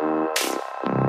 you